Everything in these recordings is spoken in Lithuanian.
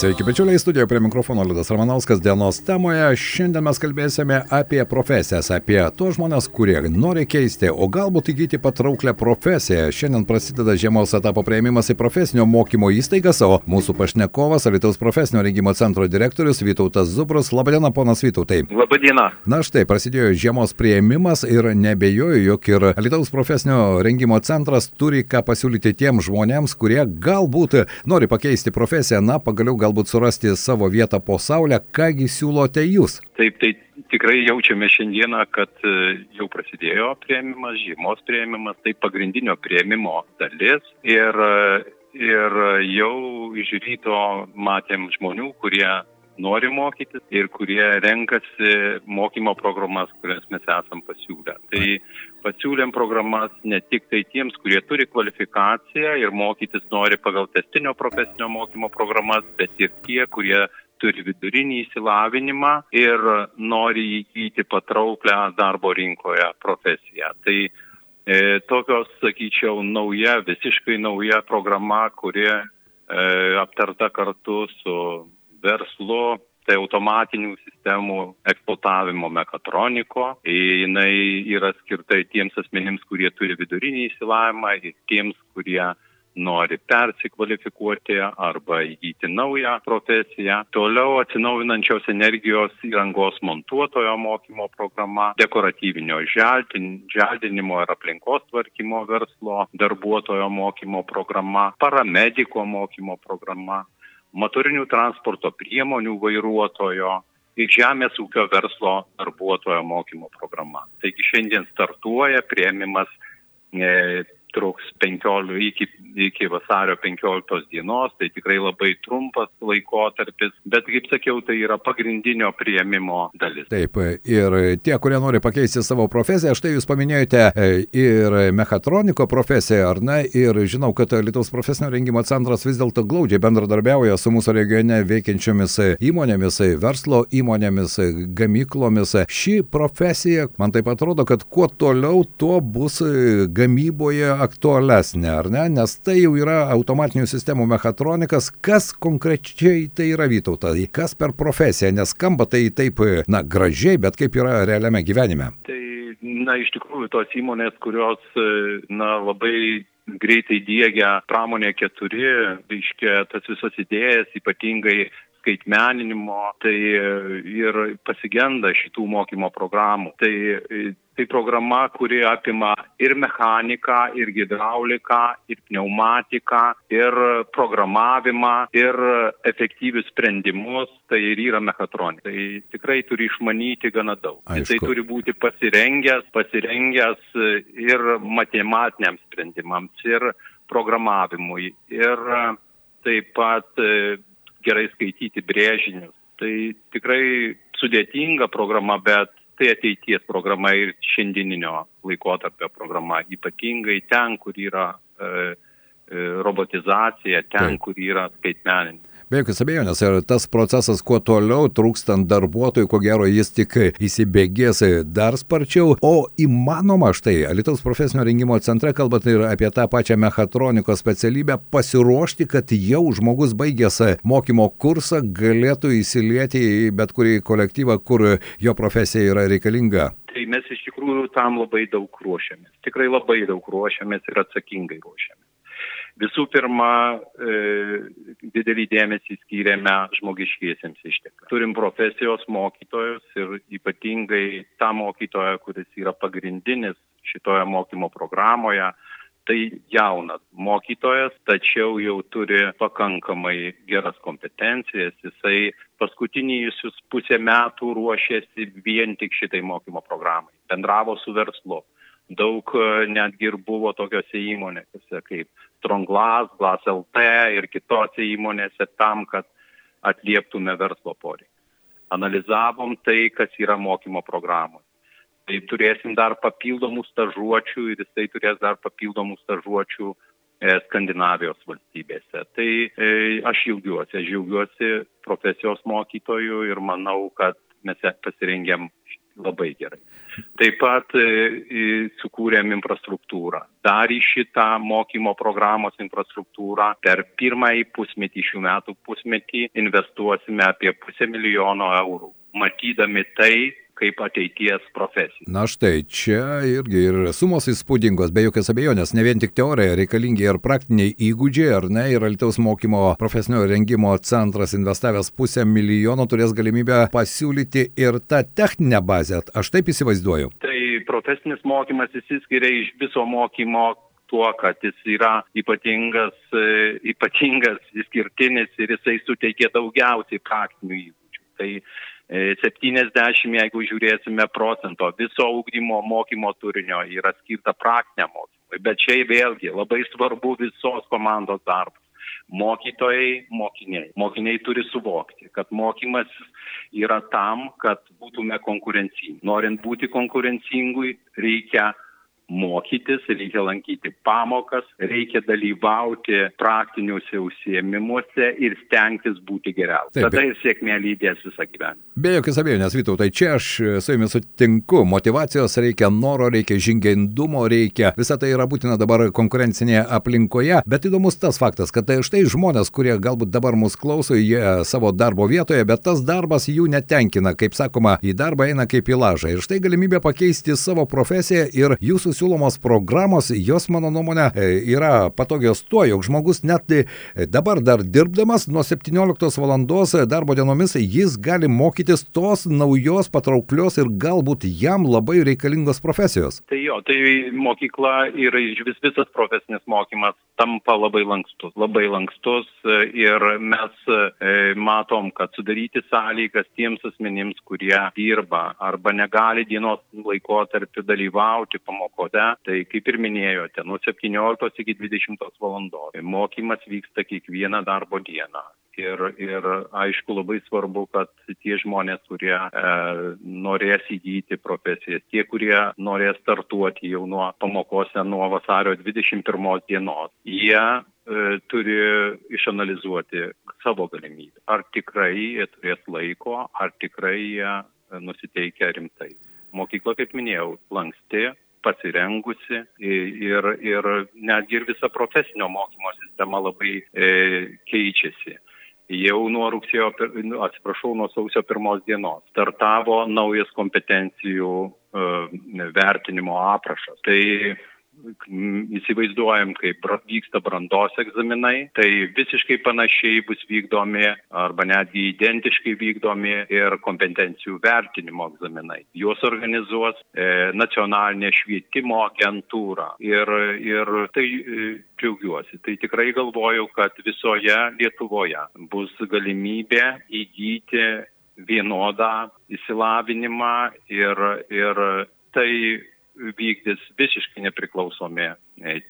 Sveiki, bičiuliai, studijoje prie mikrofono Liudas Ramanauskas dienos temoje. Šiandien mes kalbėsime apie profesijas, apie tos žmonės, kurie nori keisti, o galbūt įgyti patrauklę profesiją. Šiandien prasideda žiemos etapo prieimimas į profesinio mokymo įstaigas, o mūsų pašnekovas Alitaus profesinio rengimo centro direktorius Vytautas Zubrus. Labadiena, ponas Vytautai. Labadiena. Na štai, prasidėjo žiemos prieimimas ir nebejoju, jog ir Alitaus profesinio rengimo centras turi ką pasiūlyti tiem žmonėms, kurie galbūt nori pakeisti profesiją, na, pagaliau gal galbūt surasti savo vietą po saulę, kągi siūlote jūs? Taip, tai tikrai jaučiame šiandieną, kad e, jau prasidėjo prieimimas, žiemos prieimimas, tai pagrindinio prieimimo dalis ir, e, ir jau iš ryto matėm žmonių, kurie nori mokytis ir kurie renkasi mokymo programas, kurias mes esam pasiūlę. Tai pasiūlėm programas ne tik tai tiems, kurie turi kvalifikaciją ir mokytis nori pagal testinio profesinio mokymo programas, bet ir tie, kurie turi vidurinį įsilavinimą ir nori įgyti patrauklę darbo rinkoje profesiją. Tai e, tokios, sakyčiau, nauja, visiškai nauja programa, kuri e, aptarta kartu su verslu, tai automatinių sistemų eksploatavimo mekatroniko. Jinai yra skirta tiems asmenims, kurie turi vidurinį įsilavimą ir tiems, kurie nori persikvalifikuoti arba įgyti naują profesiją. Toliau atsinaujinančios energijos įrangos montuotojo mokymo programa, dekoratyvinio želdinimo ir aplinkos tvarkymo verslo darbuotojo mokymo programa, paramediko mokymo programa motorinių transporto priemonių vairuotojo ir žemės ūkio verslo darbuotojo mokymo programa. Taigi šiandien startuoja prieimimas e, truks 15 iki, iki vasario 15 dienos, tai tikrai labai trumpas laikotarpis, bet kaip sakiau, tai yra pagrindinio prieimimo dalis. Taip, ir tie, kurie nori pakeisti savo profesiją, štai jūs paminėjote e, ir mechatroniko profesiją, ar ne, ir žinau, kad Lietuvos profesinio rengimo centras vis dėlto glaudžiai bendradarbiauja su mūsų regione veikiančiomis įmonėmis, verslo įmonėmis, gamyklomis. Ši profesija, man taip atrodo, kad kuo toliau, tuo bus gamyboje aktualesnė, ar ne? Nes tai jau yra automatinių sistemų mechatronikas. Kas konkrečiai tai yra Vytauta? Kas per profesiją? Nes skamba tai taip, na, gražiai, bet kaip yra realiame gyvenime? Tai, na, iš tikrųjų, tos įmonės, kurios, na, labai greitai dėgia pramonė 4, reiškia tas visas idėjas, ypatingai skaitmeninimo, tai ir pasigenda šitų mokymo programų. Tai Tai programa, kuri apima ir mechaniką, ir hidrauliką, ir pneumatiką, ir programavimą, ir efektyvius sprendimus, tai ir yra mechatronika. Tai tikrai turi išmanyti gana daug. Aišku. Tai turi būti pasirengęs, pasirengęs ir matematiniams sprendimams, ir programavimui, ir taip pat gerai skaityti brėžinius. Tai tikrai sudėtinga programa, bet tai ateities programa ir šiandieninio laikotarpio programa, ypatingai ten, kur yra e, e robotizacija, ten, Taip. kur yra skaitmeninė. Be jokios abejonės, ir tas procesas, kuo toliau trūkstant darbuotojų, ko gero jis tik įsibėgės dar sparčiau, o įmanoma štai, Alitaus profesinio rengimo centre, kalbant ir apie tą pačią mechatronikos specialybę, pasiruošti, kad jau žmogus baigęs mokymo kursą galėtų įsilieti į bet kurį kolektyvą, kur jo profesija yra reikalinga. Tai mes iš tikrųjų tam labai daug ruošiamės. Tikrai labai daug ruošiamės ir atsakingai ruošiamės. Visų pirma, e, didelį dėmesį skyrėme žmogiškiesiems ištekliams. Turim profesijos mokytojus ir ypatingai tą mokytoją, kuris yra pagrindinis šitoje mokymo programoje. Tai jaunas mokytojas, tačiau jau turi pakankamai geras kompetencijas. Jisai paskutinius pusę metų ruošėsi vien tik šitai mokymo programai. Bendravo su verslu daug e, netgi ir buvo tokiose įmonėse kaip Strongglass, Glass LT ir kitose įmonėse tam, kad atlieptume verslo poreikį. Analizavom tai, kas yra mokymo programoje. Tai turėsim dar papildomų stažuočių ir jisai turės dar papildomų stažuočių e, Skandinavijos valstybėse. Tai e, aš džiaugiuosi, aš džiaugiuosi profesijos mokytojų ir manau, kad mes pasirengėm labai gerai. Taip pat e, sukūrėm infrastruktūrą. Dar į šitą mokymo programos infrastruktūrą per pirmąjį pusmetį šių metų pusmetį investuosime apie pusę milijono eurų. Matydami tai, kaip ateities profesija. Na štai, čia irgi ir sumos įspūdingos, be jokios abejonės, ne vien tik teorija, reikalingi ir praktiniai įgūdžiai, ar ne, ir Alitaus mokymo profesinio rengimo centras investavęs pusę milijono turės galimybę pasiūlyti ir tą techninę bazę, aš taip įsivaizduoju. Tai profesinis mokymas įsiskiria iš viso mokymo tuo, kad jis yra ypatingas, ypatingas, išskirtinis ir jisai suteikia daugiausiai praktinių įgūdžių. Tai 70, jeigu žiūrėsime procento viso ūkdymo mokymo turinio yra skirta praktiniam mokymui. Bet čia vėlgi labai svarbu visos komandos darbas. Mokytojai, mokiniai. Mokiniai turi suvokti, kad mokymas yra tam, kad būtume konkurencingi. Norint būti konkurencingui, reikia mokytis, reikia lankyti pamokas, reikia dalyvauti praktiniuose užsiemimuose ir stengtis būti geriausiu. Tada ir sėkmė lydės visą gyvenimą. Be jokios abejonės, Vytau, tai čia aš su jumis sutinku. Motivacijos reikia, noro reikia, žingeindumo reikia. Visa tai yra būtina dabar konkurencinėje aplinkoje. Bet įdomus tas faktas, kad tai štai žmonės, kurie galbūt dabar mus klauso, jie savo darbo vietoje, bet tas darbas jų netenkina. Kaip sakoma, į darbą eina kaip į lažą. Ir štai galimybė pakeisti savo profesiją ir jūsų siūlomos programos, jos mano nuomonė e, yra patogios tuo, jog žmogus net e, dabar dar dirbdamas nuo 17 val. darbo dienomis jis gali mokytis tos naujos, patrauklios ir galbūt jam labai reikalingos profesijos. Tai jo, tai mokykla ir vis visas profesinis mokymas tampa labai lankstus, labai lankstus e, ir mes matom, kad sudaryti sąlygas tiems asmenims, kurie dirba arba negali dienos laikotarpiu dalyvauti pamokose, darbe, tai kaip ir minėjote, nuo 17 iki 20 valandos. Mokymas vyksta kiekvieną darbo dieną. Ir, ir aišku, labai svarbu, kad tie žmonės, kurie e, norės įgyti profesiją, tie, kurie norės startuoti jau nuo pamokose nuo vasario 21 dienos, jie e, turi išanalizuoti savo galimybę. Ar tikrai jie turės laiko, ar tikrai jie nusiteikia rimtai. Mokykla, kaip minėjau, lanksti, pasirengusi ir, ir netgi ir visa profesinio mokymo sistema labai e, keičiasi. Jau nuo rugsėjo, nu, atsiprašau, nuo sausio pirmos dienos startavo naujas kompetencijų e, vertinimo aprašas. Tai įsivaizduojam, kaip vyksta brandos egzaminai, tai visiškai panašiai bus vykdomi arba netgi identiškai vykdomi ir kompetencijų vertinimo egzaminai. Juos organizuos e, nacionalinė švietimo agentūra ir, ir tai e, džiaugiuosi. Tai tikrai galvoju, kad visoje Lietuvoje bus galimybė įgyti vienodą įsilavinimą ir, ir tai vykdys visiškai nepriklausomi e,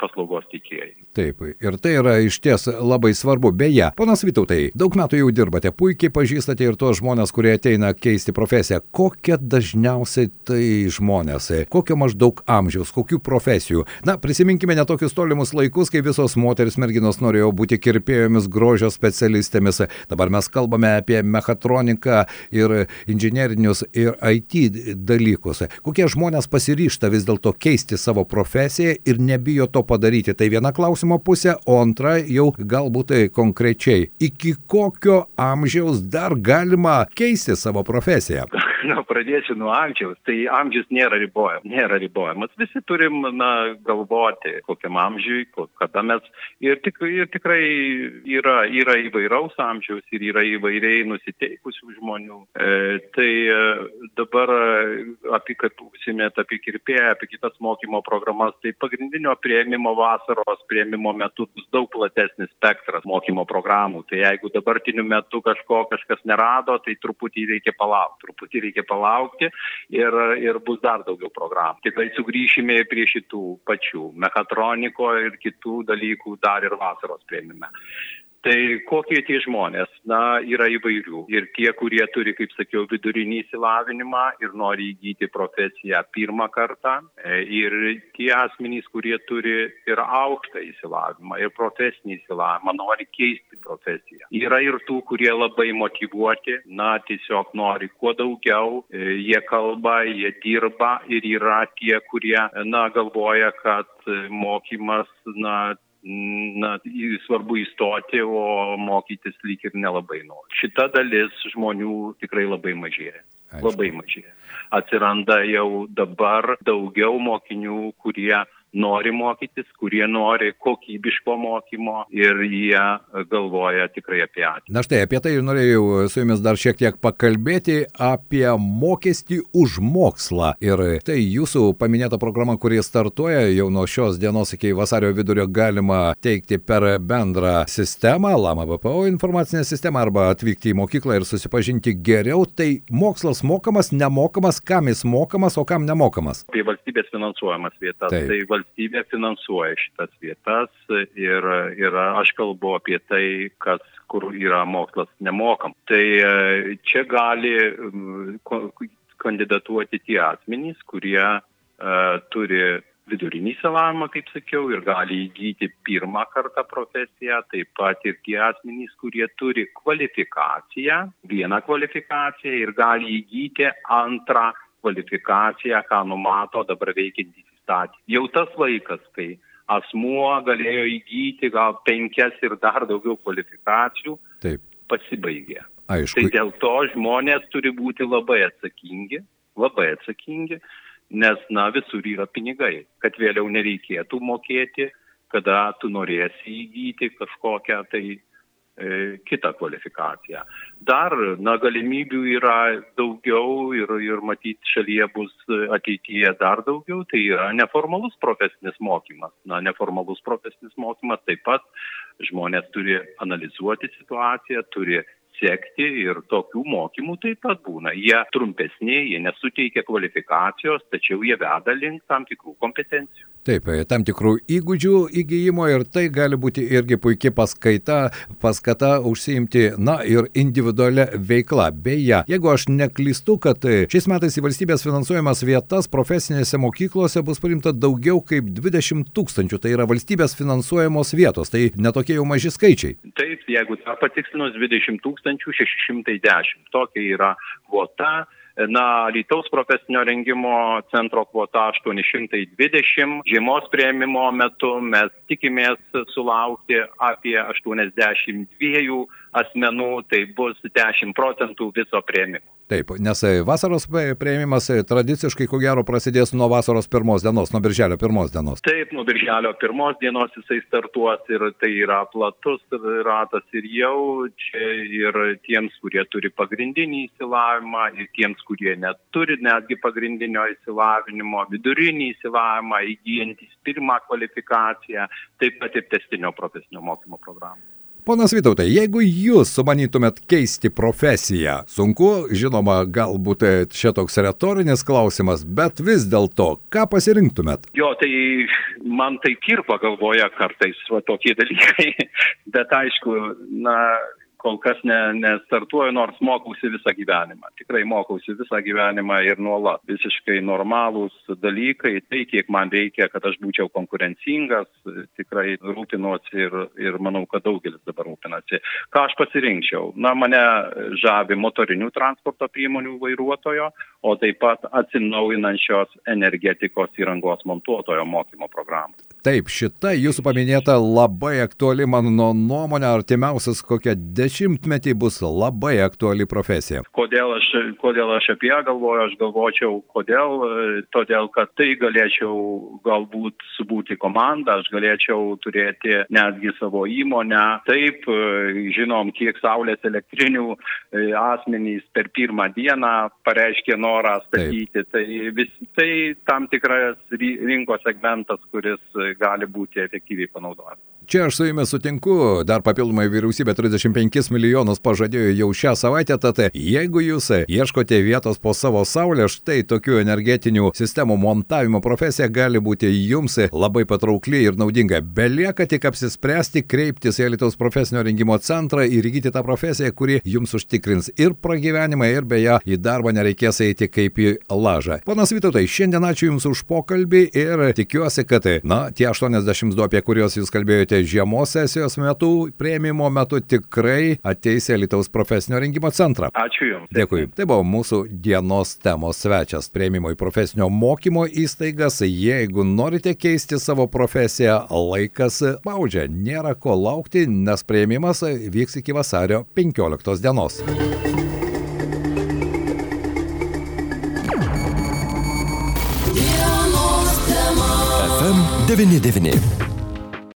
paslaugos teikėjai. Taip, ir tai yra iš ties labai svarbu. Beje, ponas Vytautai, daug metų jau dirbate, puikiai pažįstate ir tos žmonės, kurie ateina keisti profesiją. Kokie dažniausiai tai žmonės, kokio maždaug amžiaus, kokių profesijų. Na, prisiminkime netokius tolimus laikus, kai visos moteris merginos norėjo būti kirpėjomis, grožio specialistėmis. Dabar mes kalbame apie mechatroniką ir inžinierinius ir IT dalykus. Kokie žmonės pasiryšta vis dėlto keisti savo profesiją ir ne nebijo to padaryti. Tai viena klausimo pusė, o antra jau galbūt tai konkrečiai. Iki kokio amžiaus dar galima keisti savo profesiją? Na, pradėsiu nuo amžiaus. Tai amžius nėra ribojamas. Nėra ribojamas. Visi turim, na, galvoti, kokiam amžiui, kada mes. Ir, tik, ir tikrai yra, yra įvairaus amžiaus ir yra įvairiai nusiteikusių žmonių. E, tai e, dabar apie, kaip užsimėt apie kirpėją, apie kitas mokymo programas, tai pagrindinio prieimimo vasaros prieimimo metu bus daug platesnis spektras mokymo programų. Tai jeigu dabartiniu metu kažko kažkas nerado, tai truputį reikia palaukti, truputį reikia palaukti ir, ir bus dar daugiau programų. Tikrai sugrįšime prie šitų pačių mechatroniko ir kitų dalykų dar ir vasaros prieimime. Tai kokie tie žmonės? Na, yra įvairių. Ir tie, kurie turi, kaip sakiau, vidurinį įsilavinimą ir nori įgyti profesiją pirmą kartą. E, ir tie asmenys, kurie turi ir aukštą įsilavimą, ir profesinį įsilavimą, nori keisti profesiją. Yra ir tų, kurie labai motivuoti, na, tiesiog nori kuo daugiau, e, jie kalba, jie dirba ir yra tie, kurie, na, galvoja, kad mokymas, na, na, svarbu įstoti, o mokytis lyg ir nelabai nori. Šita dalis žmonių tikrai labai mažėja. Aišku. Labai mažėja. Atsiranda jau dabar daugiau mokinių, kurie nori mokytis, kurie nori kokybiško mokymo ir jie galvoja tikrai apie ateitį. Na štai, apie tai ir norėjau su jumis dar šiek tiek pakalbėti apie mokestį už mokslą. Ir tai jūsų paminėta programa, kuri startuoja jau nuo šios dienos iki vasario vidurio galima teikti per bendrą sistemą, LAMA BPO informacinę sistemą arba atvykti į mokyklą ir susipažinti geriau. Tai mokslas mokamas, nemokamas, kam jis mokamas, o kam nemokamas. Tai valstybės finansuojamas vietas. Taip. Tai valstybė finansuoja šitas vietas ir, ir aš kalbu apie tai, kas kur yra mokslas nemokam. Tai e, čia gali kandidatuoti tie asmenys, kurie uh, turi vidurinį įsilavinimą, kaip sakiau, ir gali įgyti pirmą kartą profesiją, taip pat ir tie asmenys, kurie turi kvalifikaciją, vieną kvalifikaciją ir gali įgyti antrą kvalifikaciją, ką numato dabar veikiantys įstatymai. Jau tas laikas, kai asmuo galėjo įgyti gal penkias ir dar daugiau kvalifikacijų, Taip. pasibaigė. Aišku. Tai dėl to žmonės turi būti labai atsakingi, labai atsakingi, nes, na, visur yra pinigai, kad vėliau nereikėtų mokėti, kada tu norėsi įgyti kažkokią tai kitą kvalifikaciją. Dar, na, galimybių yra daugiau ir, ir matyti šalyje bus ateityje dar daugiau, tai yra neformalus profesinis mokymas. Na, neformalus profesinis mokymas taip pat žmonės turi analizuoti situaciją, turi sekti ir tokių mokymų taip pat būna. Jie trumpesni, jie nesuteikia kvalifikacijos, tačiau jie veda link tam tikrų kompetencijų. Taip, e, tam tikrų įgūdžių įgyjimo ir tai gali būti irgi puikia paskaita, paskata užsiimti, na ir individualią veiklą. Beje, jeigu aš neklystu, kad e, šiais metais į valstybės finansuojamas vietas profesinėse mokyklose bus priimta daugiau kaip 20 tūkstančių, tai yra valstybės finansuojamos vietos, tai netokie jau maži skaičiai. Taip, jeigu patikslinus 20 610, tokia yra kvota. Na, Lietuvos profesinio rengimo centro kvota 820. Žiemos prieimimo metu mes tikimės sulaukti apie 82 asmenų, tai bus 10 procentų viso prieimimo. Taip, nes e, vasaros prieimimas e, tradiciškai, ko gero, prasidės nuo vasaros pirmos dienos, nuo birželio pirmos dienos. Taip, nuo birželio pirmos dienos jisai startuos ir tai yra platus ratas ir jau čia ir tiems, kurie turi pagrindinį įsilavimą, ir tiems, kurie neturi netgi pagrindinio įsilavinimo, vidurinį įsilavimą, įgyjantis pirmą kvalifikaciją, taip pat ir testinio profesinio mokymo programą. Ponas Vytautai, jeigu jūs sumanytumėt keisti profesiją, sunku, žinoma, galbūt čia toks retorinis klausimas, bet vis dėlto, ką pasirinktumėt? Jo, tai man tai kirpa galvoja kartais va, tokie dalykai, bet aišku, na, kol kas ne, nestartuoju, nors mokausi visą gyvenimą. Tikrai mokausi visą gyvenimą ir nuolat. Visiškai normalūs dalykai, tai kiek man reikia, kad aš būčiau konkurencingas, tikrai rūpinuosi ir, ir manau, kad daugelis dabar rūpinasi. Ką aš pasirinkčiau? Na, mane žavi motorinių transporto priemonių vairuotojo, o taip pat atsinaujinančios energetikos įrangos montuotojo mokymo programą. Taip, šita jūsų paminėta labai aktuali mano nuomonė, artimiausias kokią dešimtmetį bus labai aktuali profesija. Kodėl aš, kodėl aš apie ją galvoju, aš galvočiau, kodėl, todėl kad tai galėčiau galbūt subūti komandą, aš galėčiau turėti netgi savo įmonę. Taip, žinom, kiek saulės elektrinių e, asmenys per pirmą dieną pareiškė norą statyti. Taip. Tai, vis, tai tam tikras rinkos segmentas, kuris gali būti efektyviai panaudotas. Čia aš su jumis sutinku, dar papildomai vyriausybė 35 milijonus pažadėjo jau šią savaitę, tad jeigu jūs ieškote vietos po savo saulę, štai tokių energetinių sistemų montavimo profesija gali būti jums labai patraukli ir naudinga. Belieka tik apsispręsti, kreiptis į Lietuvos profesinio rengimo centrą ir įgyti tą profesiją, kuri jums užtikrins ir pragyvenimą, ir beje, į darbą nereikės eiti kaip į lažą. Ponas Vytautai, šiandien ačiū Jums už pokalbį ir tikiuosi, kad, na, tie 82, apie kuriuos Jūs kalbėjote žiemos sesijos metu, prieimimo metu tikrai ateis į Lietuvos profesinio rengimo centrą. Ačiū Jums. Dėkui. Tai buvo mūsų dienos temos svečias prieimimo į profesinio mokymo įstaigas. Jeigu norite keisti savo profesiją, laikas baudžia. Nėra ko laukti, nes prieimimas vyks iki vasario 15 dienos. FM 99.